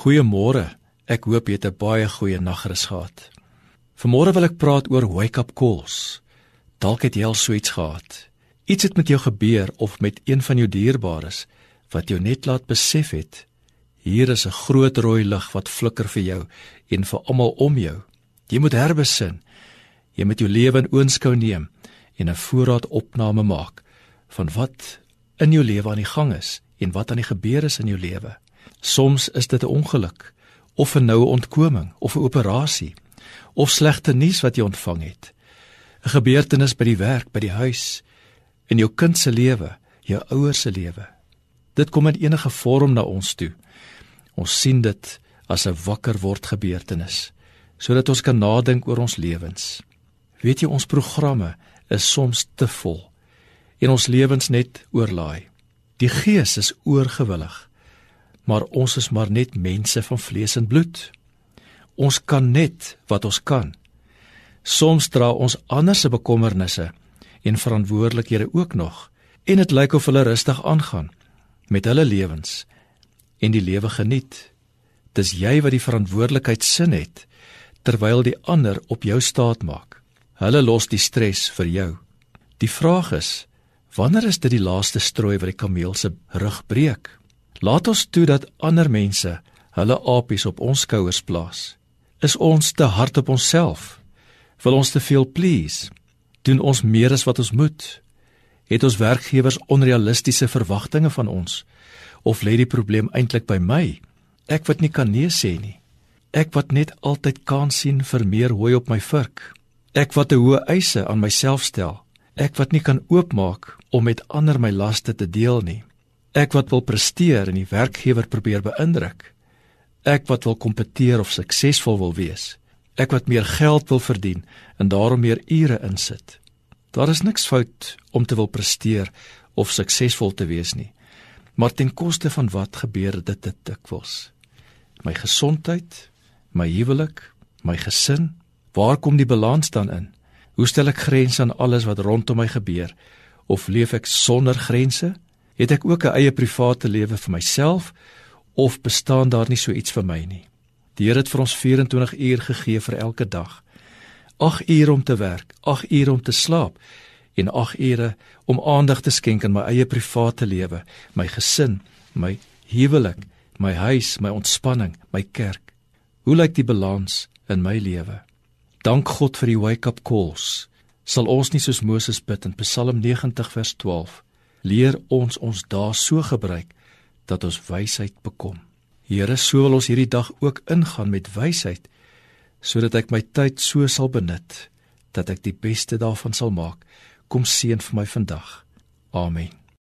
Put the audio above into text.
Goeiemôre. Ek hoop jy het 'n baie goeie nagrus gehad. Vanmôre wil ek praat oor wake-up calls. Dalk het jy al so iets gehad. Iets het met jou gebeur of met een van jou dierbares wat jou net laat besef het hier is 'n groot rooi lig wat flikker vir jou en vir almal om jou. Jy moet herbesin. Jy moet jou lewe in oënskou neem en 'n voorraadopname maak van wat in jou lewe aan die gang is en wat aan die gebeur is in jou lewe. Soms is dit 'n ongeluk of 'n noue ontkoming of 'n operasie of slegte nuus wat jy ontvang het. 'n Gebeurtenis by die werk, by die huis, in jou kind se lewe, jou ouers se lewe. Dit kom in enige vorm na ons toe. Ons sien dit as 'n wakker word gebeurtenis sodat ons kan nadink oor ons lewens. Weet jy ons programme is soms te vol en ons lewens net oorlaai. Die gees is oorgewillig maar ons is maar net mense van vlees en bloed. Ons kan net wat ons kan. Soms dra ons ander se bekommernisse en verantwoordelikhede ook nog en dit lyk of hulle rustig aangaan met hulle lewens en die lewe geniet. Dis jy wat die verantwoordelikheid sin het terwyl die ander op jou staat maak. Hulle los die stres vir jou. Die vraag is, wanneer is dit die laaste strooi wat die kameel se rug breek? Laat ons toe dat ander mense hulle apies op ons skouers plaas. Is ons te hard op onsself? Wil ons te veel please? Doen ons meer as wat ons moet? Het ons werkgewers onrealistiese verwagtinge van ons? Of lê die probleem eintlik by my? Ek wat nie kan nee sê nie. Ek wat net altyd kan sien vir meer hooi op my vurk. Ek wat te hoë eise aan myself stel. Ek wat nie kan oopmaak om met ander my laste te deel nie. Ek wat wil presteer en die werkgewer probeer beïndruk. Ek wat wil kompeteer of suksesvol wil wees. Ek wat meer geld wil verdien en daarom meer ure insit. Daar is niks fout om te wil presteer of suksesvol te wees nie. Maar ten koste van wat gebeur dit dit dikwels? My gesondheid, my huwelik, my gesin, waar kom die balans dan in? Hoe stel ek grense aan alles wat rondom my gebeur? Of leef ek sonder grense? Het ek ook 'n eie private lewe vir myself of bestaan daar nie so iets vir my nie? Die Here het vir ons 24 uur gegee vir elke dag. 8 ure om te werk, 8 ure om te slaap en 8 ure om aandag te skenk aan my eie private lewe, my gesin, my huwelik, my huis, my ontspanning, my kerk. Hoe lyk die balans in my lewe? Dank God vir die wake-up calls. Sal ons nie soos Moses bid in Psalm 90 vers 12 leer ons ons dae so gebruik dat ons wysheid bekom. Here, so wil ons hierdie dag ook ingaan met wysheid sodat ek my tyd so sal benut dat ek die beste daarvan sal maak. Kom seën vir my vandag. Amen.